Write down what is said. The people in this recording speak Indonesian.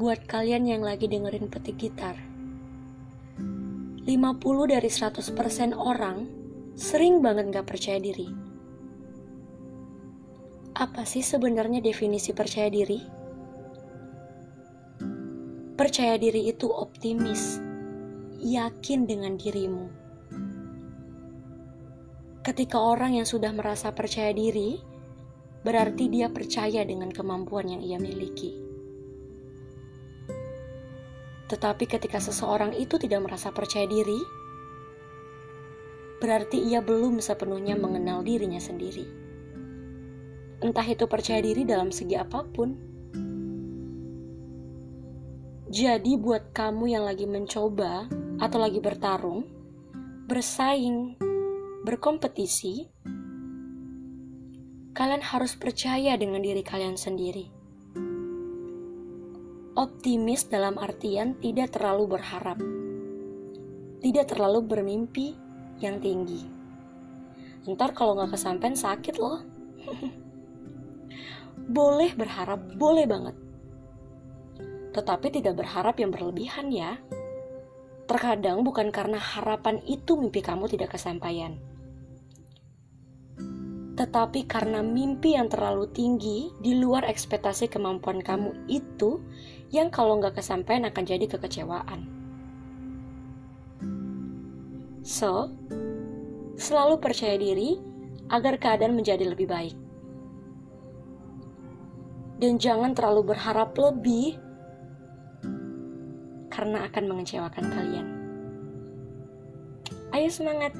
buat kalian yang lagi dengerin petik gitar. 50 dari 100% orang sering banget gak percaya diri. Apa sih sebenarnya definisi percaya diri? Percaya diri itu optimis, yakin dengan dirimu. Ketika orang yang sudah merasa percaya diri, berarti dia percaya dengan kemampuan yang ia miliki. Tetapi ketika seseorang itu tidak merasa percaya diri, berarti ia belum sepenuhnya mengenal dirinya sendiri. Entah itu percaya diri dalam segi apa pun. Jadi buat kamu yang lagi mencoba atau lagi bertarung, bersaing, berkompetisi, kalian harus percaya dengan diri kalian sendiri optimis dalam artian tidak terlalu berharap, tidak terlalu bermimpi yang tinggi. Ntar kalau nggak kesampean sakit loh. boleh berharap, boleh banget. Tetapi tidak berharap yang berlebihan ya. Terkadang bukan karena harapan itu mimpi kamu tidak kesampaian tetapi karena mimpi yang terlalu tinggi di luar ekspektasi kemampuan kamu itu yang kalau nggak kesampaian akan jadi kekecewaan. So, selalu percaya diri agar keadaan menjadi lebih baik. Dan jangan terlalu berharap lebih karena akan mengecewakan kalian. Ayo semangat!